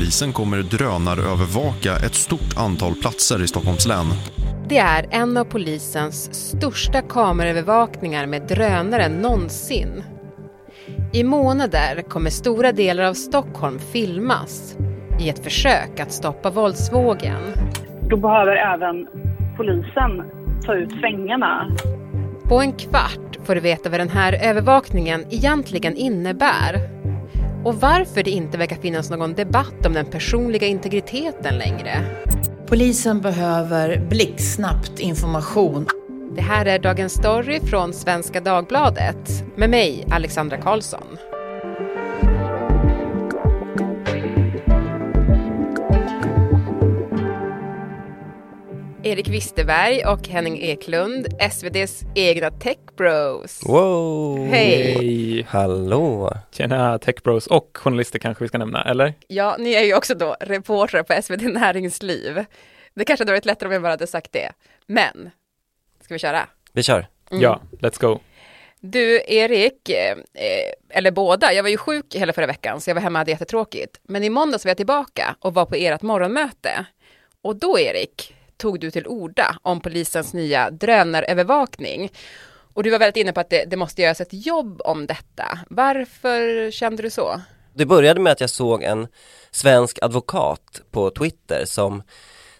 polisen kommer drönarövervaka ett stort antal platser i Stockholms län. Det är en av polisens största kameraövervakningar med drönare någonsin. I månader kommer stora delar av Stockholm filmas i ett försök att stoppa våldsvågen. Då behöver även polisen ta ut svängarna. På en kvart får du veta vad den här övervakningen egentligen innebär och varför det inte verkar finnas någon debatt om den personliga integriteten längre. Polisen behöver blixtsnabbt information. Det här är Dagens Story från Svenska Dagbladet med mig, Alexandra Karlsson. Erik Wisterberg och Henning Eklund, SVDs egna Tech Bros. Wow! Hej! Hallå! Tjena Tech Bros och journalister kanske vi ska nämna, eller? Ja, ni är ju också då reportrar på SvD Näringsliv. Det kanske hade varit lättare om jag bara hade sagt det. Men, ska vi köra? Vi kör. Mm. Ja, let's go. Du, Erik, eh, eller båda, jag var ju sjuk hela förra veckan så jag var hemma och hade jättetråkigt. Men i måndags var jag tillbaka och var på ert morgonmöte. Och då, Erik, tog du till orda om polisens nya drönarövervakning. Och du var väldigt inne på att det, det måste göras ett jobb om detta. Varför kände du så? Det började med att jag såg en svensk advokat på Twitter som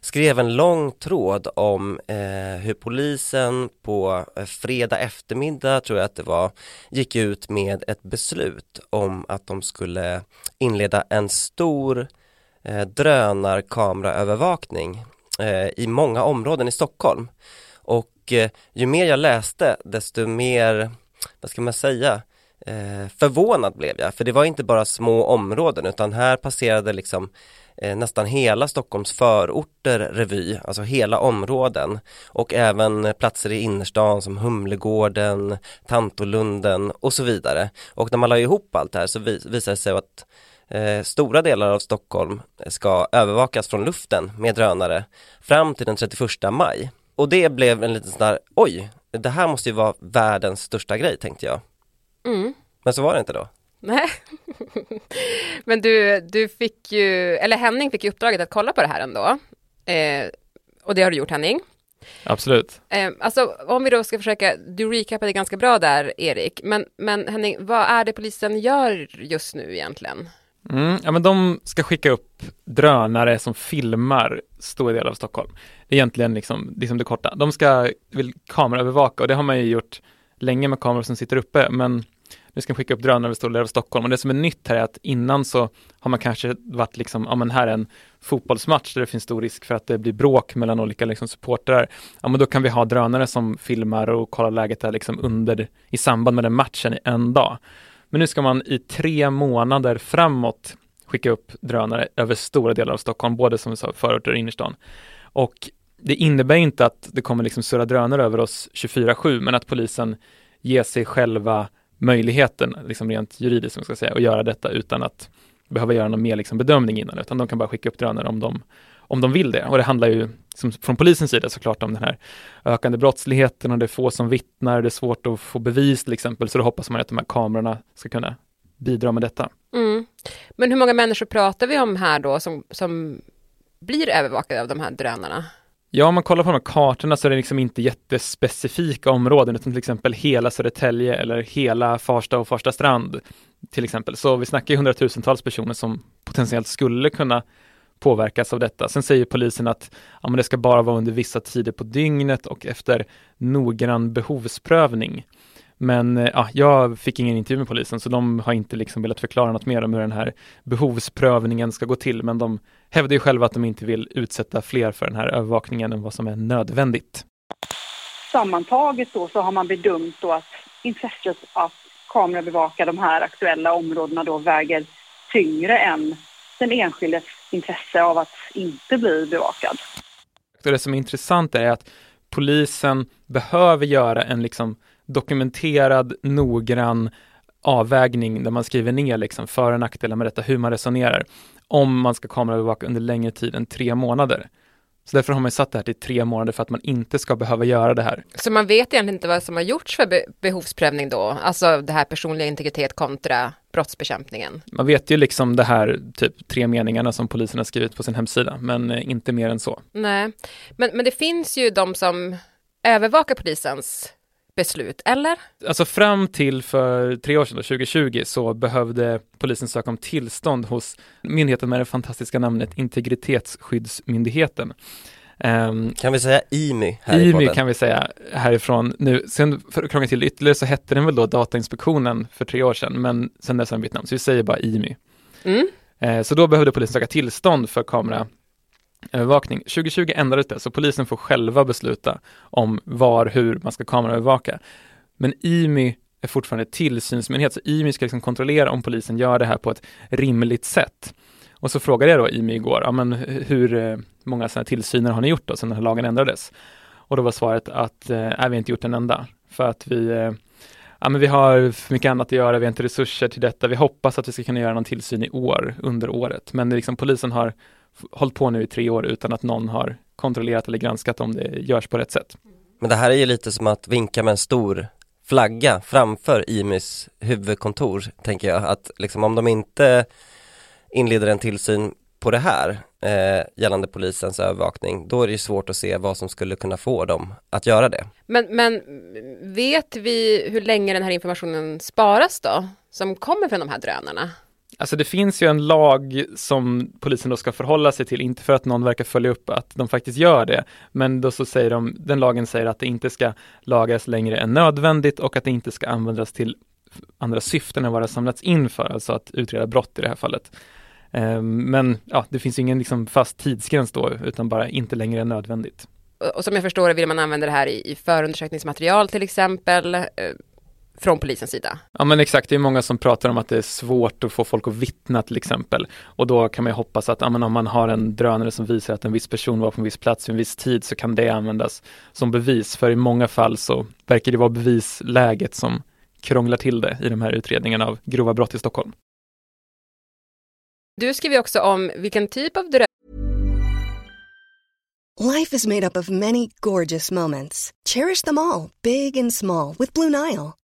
skrev en lång tråd om eh, hur polisen på eh, fredag eftermiddag, tror jag att det var, gick ut med ett beslut om att de skulle inleda en stor eh, drönarkameraövervakning Eh, i många områden i Stockholm. Och eh, ju mer jag läste desto mer, vad ska man säga, eh, förvånad blev jag. För det var inte bara små områden utan här passerade liksom nästan hela Stockholms förorter revy, alltså hela områden och även platser i innerstan som Humlegården, Tantolunden och så vidare. Och när man la ihop allt det här så vis visade det sig att Eh, stora delar av Stockholm ska övervakas från luften med drönare fram till den 31 maj. Och det blev en liten sån där, oj, det här måste ju vara världens största grej tänkte jag. Mm. Men så var det inte då. Nej, men du, du fick ju, eller Henning fick ju uppdraget att kolla på det här ändå. Eh, och det har du gjort Henning. Absolut. Eh, alltså om vi då ska försöka, du recapade ganska bra där Erik, men, men Henning, vad är det polisen gör just nu egentligen? Mm, ja men de ska skicka upp drönare som filmar stora delar av Stockholm. Det är egentligen liksom, liksom det korta. De ska vill kameraövervaka och det har man ju gjort länge med kameror som sitter uppe men nu ska de skicka upp drönare över stora delar av Stockholm och det som är nytt här är att innan så har man kanske varit liksom, ja men här är en fotbollsmatch där det finns stor risk för att det blir bråk mellan olika liksom supportrar. Ja men då kan vi ha drönare som filmar och kollar läget där liksom under, i samband med den matchen i en dag. Men nu ska man i tre månader framåt skicka upp drönare över stora delar av Stockholm, både som vi sa förorter och innerstan. Och det innebär inte att det kommer liksom surra drönare över oss 24-7, men att polisen ger sig själva möjligheten, liksom rent juridiskt, som ska säga, att göra detta utan att behöva göra någon mer liksom bedömning innan, utan de kan bara skicka upp drönare om de om de vill det. Och det handlar ju som, från polisens sida såklart om den här ökande brottsligheten och det är få som vittnar, det är svårt att få bevis till exempel, så då hoppas man att de här kamerorna ska kunna bidra med detta. Mm. Men hur många människor pratar vi om här då som, som blir övervakade av de här drönarna? Ja, om man kollar på de här kartorna så är det liksom inte jättespecifika områden, utan till exempel hela Södertälje eller hela Farsta och Farsta strand till exempel. Så vi snackar ju hundratusentals personer som potentiellt skulle kunna påverkas av detta. Sen säger polisen att ja, men det ska bara vara under vissa tider på dygnet och efter noggrann behovsprövning. Men eh, ja, jag fick ingen intervju med polisen så de har inte liksom velat förklara något mer om hur den här behovsprövningen ska gå till. Men de hävdar ju själva att de inte vill utsätta fler för den här övervakningen än vad som är nödvändigt. Sammantaget då så har man bedömt då att intresset att kamerabevaka de här aktuella områdena då väger tyngre än den enskildes intresse av att inte bli bevakad. Det som är intressant är att polisen behöver göra en liksom dokumenterad, noggrann avvägning där man skriver ner liksom för och nackdelar med detta, hur man resonerar, om man ska kameraövervaka under längre tid än tre månader. Så därför har man satt det här till tre månader för att man inte ska behöva göra det här. Så man vet egentligen inte vad som har gjorts för be behovsprövning då? Alltså det här personliga integritet kontra brottsbekämpningen. Man vet ju liksom det här typ tre meningarna som polisen har skrivit på sin hemsida, men eh, inte mer än så. Nej, men, men det finns ju de som övervakar polisens beslut, eller? Alltså fram till för tre år sedan, då, 2020, så behövde polisen söka om tillstånd hos myndigheten med det fantastiska namnet Integritetsskyddsmyndigheten. Um, kan vi säga IMY här IMY kan vi säga härifrån nu. Sen för att krångla till ytterligare så hette den väl då Datainspektionen för tre år sedan, men sen dess har den bytt namn, så vi säger bara IMY. Mm. Uh, så då behövde polisen söka tillstånd för kameraövervakning. 2020 ändrades det, så polisen får själva besluta om var, hur man ska kameraövervaka. Men IMY är fortfarande tillsynsmyndighet, så IMY ska liksom kontrollera om polisen gör det här på ett rimligt sätt. Och så frågade jag då IMY igår, ja men hur eh, många sådana tillsyner har ni gjort då sedan den här lagen ändrades? Och då var svaret att, eh, vi har inte gjort en enda, för att vi eh, Ja, men vi har för mycket annat att göra, vi har inte resurser till detta. Vi hoppas att vi ska kunna göra någon tillsyn i år, under året. Men liksom, polisen har hållit på nu i tre år utan att någon har kontrollerat eller granskat om det görs på rätt sätt. Men det här är ju lite som att vinka med en stor flagga framför IMYs huvudkontor, tänker jag. Att liksom om de inte inleder en tillsyn på det här eh, gällande polisens övervakning, då är det ju svårt att se vad som skulle kunna få dem att göra det. Men, men vet vi hur länge den här informationen sparas då, som kommer från de här drönarna? Alltså det finns ju en lag som polisen då ska förhålla sig till, inte för att någon verkar följa upp att de faktiskt gör det, men då så säger de, den lagen säger att det inte ska lagras längre än nödvändigt och att det inte ska användas till andra syften än vad det har samlats in för, alltså att utreda brott i det här fallet. Ehm, men ja, det finns ingen liksom fast tidsgräns då, utan bara inte längre än nödvändigt. Och som jag förstår det vill man använda det här i, förundersökningsmaterial till exempel, eh, från polisens sida. Ja men exakt, det är många som pratar om att det är svårt att få folk att vittna till exempel. Och då kan man ju hoppas att ja, men om man har en drönare som visar att en viss person var på en viss plats vid en viss tid så kan det användas som bevis. För i många fall så verkar det vara bevisläget som krånglar till det i de här utredningarna av grova brott i Stockholm. Du skriver också om vilken typ av dröm... Life is made up of many gorgeous moments. Cherish them all, big and small, with Blue Nile.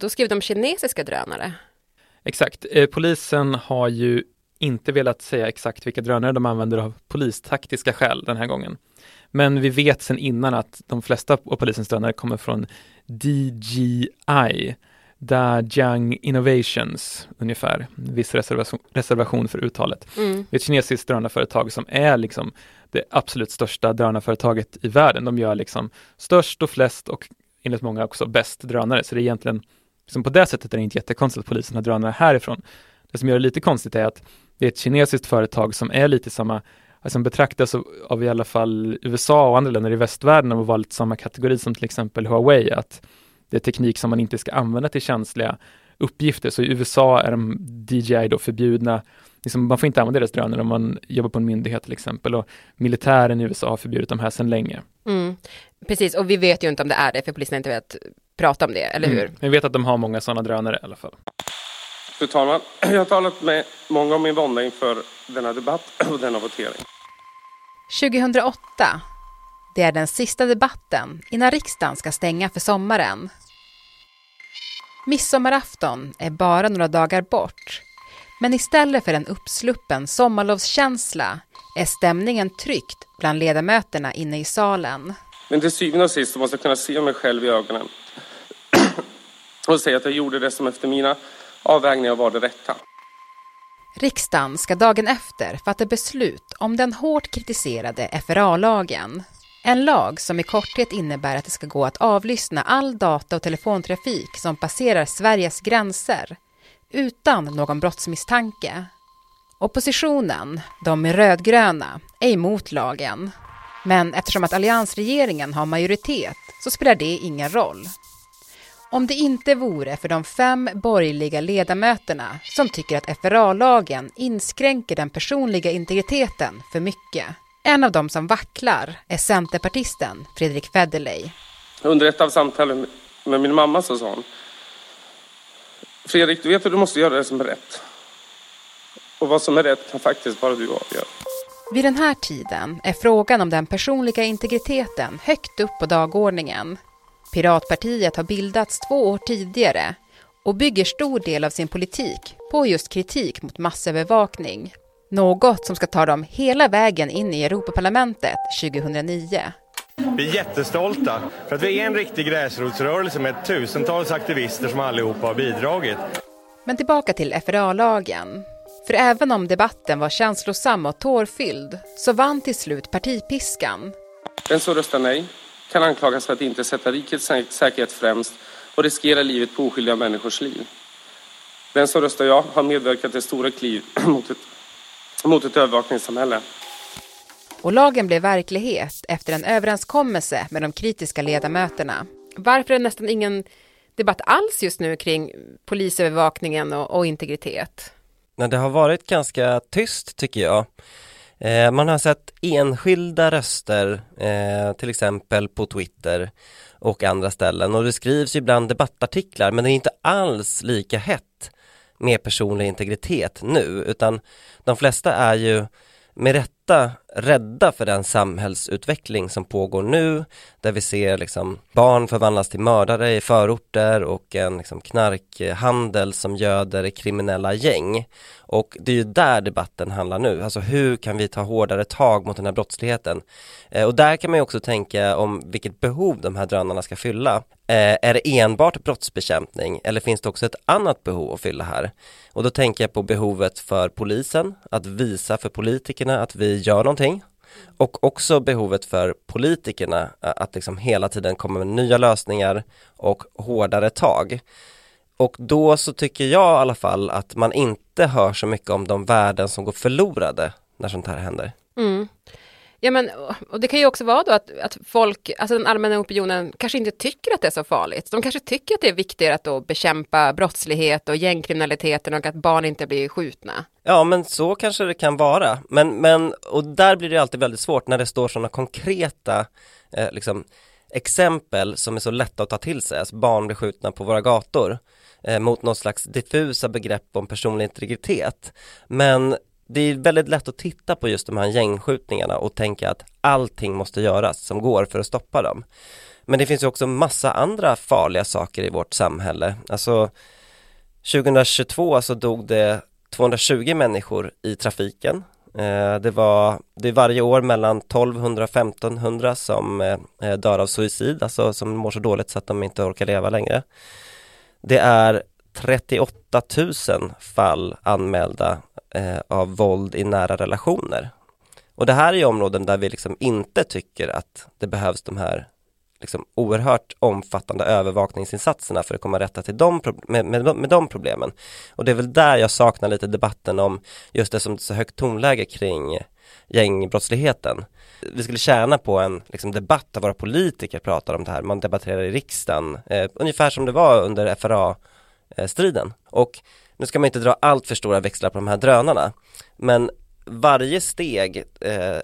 då skriver de kinesiska drönare. Exakt, eh, polisen har ju inte velat säga exakt vilka drönare de använder av polistaktiska skäl den här gången. Men vi vet sedan innan att de flesta av polisens drönare kommer från DJI, Dajiang Innovations ungefär, viss reservation, reservation för uttalet. Mm. Det är ett kinesiskt drönarföretag som är liksom det absolut största drönarföretaget i världen. De gör liksom störst och flest och enligt många också bäst drönare, så det är egentligen liksom på det sättet är det inte jättekonstigt att polisen har drönare härifrån. Det som gör det lite konstigt är att det är ett kinesiskt företag som är lite samma, alltså betraktas av, av i alla fall USA och andra länder i västvärlden och vara lite samma kategori som till exempel Huawei, att det är teknik som man inte ska använda till känsliga uppgifter. Så i USA är de DJI då förbjudna, liksom man får inte använda deras drönare om man jobbar på en myndighet till exempel och militären i USA har förbjudit de här sedan länge. Mm. Precis, och vi vet ju inte om det är det, för polisen har inte velat prata om det, eller mm. hur? Mm. Vi vet att de har många sådana drönare i alla fall. Fru talman, jag har talat med många om min vånda inför denna debatt och denna votering. 2008 det är den sista debatten innan riksdagen ska stänga för sommaren. Midsommarafton är bara några dagar bort. Men istället för en uppsluppen sommarlovskänsla är stämningen tryckt bland ledamöterna inne i salen. Men till syvende och sist måste jag kunna se mig själv i ögonen och säga att jag gjorde det som efter mina avvägningar var det rätta. Riksdagen ska dagen efter fatta beslut om den hårt kritiserade FRA-lagen en lag som i korthet innebär att det ska gå att avlyssna all data och telefontrafik som passerar Sveriges gränser utan någon brottsmisstanke. Oppositionen, de rödgröna, är emot lagen. Men eftersom att alliansregeringen har majoritet så spelar det ingen roll. Om det inte vore för de fem borgerliga ledamöterna som tycker att FRA-lagen inskränker den personliga integriteten för mycket. En av dem som vacklar är centerpartisten Fredrik Federley. Under ett av samtalen med min mamma så sa hon Fredrik, du vet att du måste göra det som är rätt. Och vad som är rätt kan faktiskt bara du avgöra. Vid den här tiden är frågan om den personliga integriteten högt upp på dagordningen. Piratpartiet har bildats två år tidigare och bygger stor del av sin politik på just kritik mot massövervakning. Något som ska ta dem hela vägen in i Europaparlamentet 2009. Vi är jättestolta för att vi är en riktig gräsrotsrörelse med tusentals aktivister som allihopa har bidragit. Men tillbaka till FRA-lagen. För även om debatten var känslosam och tårfylld så vann till slut partipiskan. Den som röstar nej kan anklagas för att inte sätta rikets säkerhet främst och riskera livet på oskyldiga människors liv. Den som röstar ja har medverkat till stora kliv mot ett, mot ett övervakningssamhälle. Och lagen blev verklighet efter en överenskommelse med de kritiska ledamöterna. Varför är det nästan ingen debatt alls just nu kring polisövervakningen och, och integritet? Nej, det har varit ganska tyst tycker jag. Eh, man har sett enskilda röster, eh, till exempel på Twitter och andra ställen. Och det skrivs ibland debattartiklar men det är inte alls lika hett med personlig integritet nu utan de flesta är ju med ofta rädda för den samhällsutveckling som pågår nu där vi ser liksom barn förvandlas till mördare i förorter och en liksom knarkhandel som göder kriminella gäng. Och det är ju där debatten handlar nu, alltså hur kan vi ta hårdare tag mot den här brottsligheten? Eh, och där kan man ju också tänka om vilket behov de här drönarna ska fylla. Eh, är det enbart brottsbekämpning eller finns det också ett annat behov att fylla här? Och då tänker jag på behovet för polisen att visa för politikerna att vi gör någonting och också behovet för politikerna att liksom hela tiden komma med nya lösningar och hårdare tag. Och då så tycker jag i alla fall att man inte hör så mycket om de värden som går förlorade när sånt här händer. Mm. Ja men, och det kan ju också vara då att, att folk, alltså den allmänna opinionen kanske inte tycker att det är så farligt. De kanske tycker att det är viktigare att då bekämpa brottslighet och gängkriminaliteten och att barn inte blir skjutna. Ja men så kanske det kan vara. Men, men och där blir det alltid väldigt svårt när det står sådana konkreta eh, liksom, exempel som är så lätta att ta till sig. Alltså barn blir skjutna på våra gator eh, mot något slags diffusa begrepp om personlig integritet. Men det är väldigt lätt att titta på just de här gängskjutningarna och tänka att allting måste göras som går för att stoppa dem. Men det finns ju också massa andra farliga saker i vårt samhälle. Alltså 2022 så dog det 220 människor i trafiken. Eh, det var, det är varje år mellan 1200 och 1500 som eh, eh, dör av suicid, alltså som mår så dåligt så att de inte orkar leva längre. Det är 38 000 fall anmälda eh, av våld i nära relationer. Och det här är ju områden där vi liksom inte tycker att det behövs de här liksom oerhört omfattande övervakningsinsatserna för att komma rätta till de med, med, med de problemen. Och det är väl där jag saknar lite debatten om just det som så högt tonläge kring gängbrottsligheten. Vi skulle tjäna på en liksom, debatt där våra politiker pratar om det här, man debatterar i riksdagen, eh, ungefär som det var under FRA-striden. Och nu ska man inte dra allt för stora växlar på de här drönarna, men varje steg eh,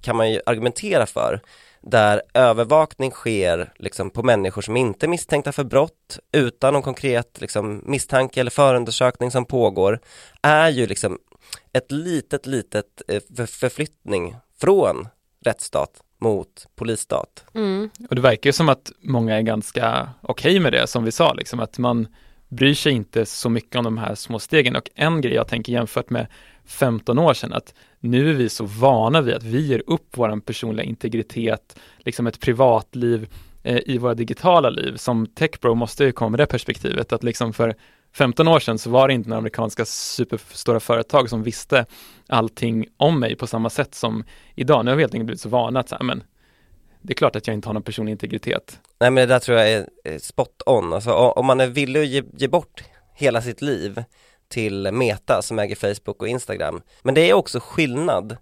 kan man ju argumentera för där övervakning sker liksom på människor som inte är misstänkta för brott utan någon konkret liksom, misstanke eller förundersökning som pågår är ju liksom ett litet, litet eh, förflyttning från rättsstat mot polisstat. Mm. Och det verkar ju som att många är ganska okej okay med det som vi sa, liksom att man bryr sig inte så mycket om de här små stegen och en grej jag tänker jämfört med 15 år sedan att nu är vi så vana vid att vi ger upp vår personliga integritet, liksom ett privatliv eh, i våra digitala liv. Som techbro måste ju komma med det perspektivet att liksom för 15 år sedan så var det inte några amerikanska superstora företag som visste allting om mig på samma sätt som idag. Nu har vi helt enkelt blivit så vana att så här, men det är klart att jag inte har någon personlig integritet. Nej men det där tror jag är spot on, alltså om man är villig att ge, ge bort hela sitt liv till Meta som äger Facebook och Instagram. Men det är också skillnad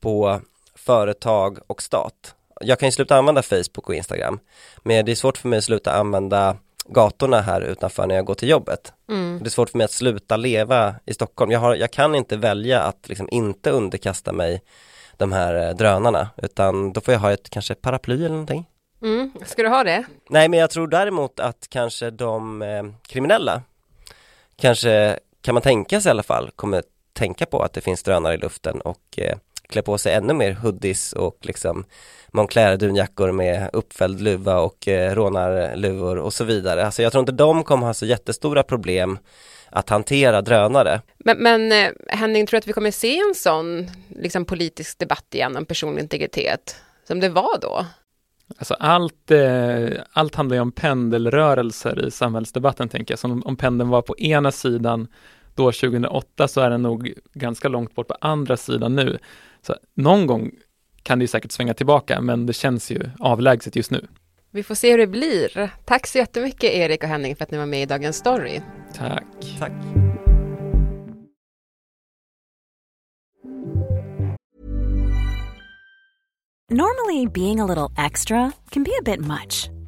på företag och stat. Jag kan ju sluta använda Facebook och Instagram, men det är svårt för mig att sluta använda gatorna här utanför när jag går till jobbet. Mm. Det är svårt för mig att sluta leva i Stockholm. Jag, har, jag kan inte välja att liksom inte underkasta mig de här eh, drönarna, utan då får jag ha ett kanske paraply eller någonting. Mm. Ska du ha det? Nej, men jag tror däremot att kanske de eh, kriminella, kanske kan man tänka sig i alla fall, kommer tänka på att det finns drönare i luften och eh, klä på sig ännu mer hoodies och liksom Moncler dunjackor med uppfälld luva och eh, rånarluvor och så vidare. Alltså jag tror inte de kommer ha så jättestora problem att hantera drönare. Men, men eh, Henning, tror du att vi kommer se en sån liksom, politisk debatt igen om personlig integritet som det var då? Alltså allt, eh, allt handlar ju om pendelrörelser i samhällsdebatten tänker jag. Så om, om pendeln var på ena sidan då 2008 så är den nog ganska långt bort på andra sidan nu. Så någon gång kan det ju säkert svänga tillbaka, men det känns ju avlägset just nu. Vi får se hur det blir. Tack så jättemycket Erik och Henning för att ni var med i Dagens Story. Tack. Tack. Normally, being a little extra can be a bit much,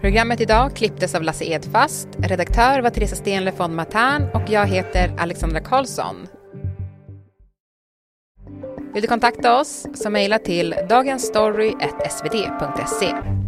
Programmet idag klipptes av Lasse Edfast, redaktör var Teresa Stenle von Matern och jag heter Alexandra Karlsson. Vill du kontakta oss så mejla till dagensstory.svd.se.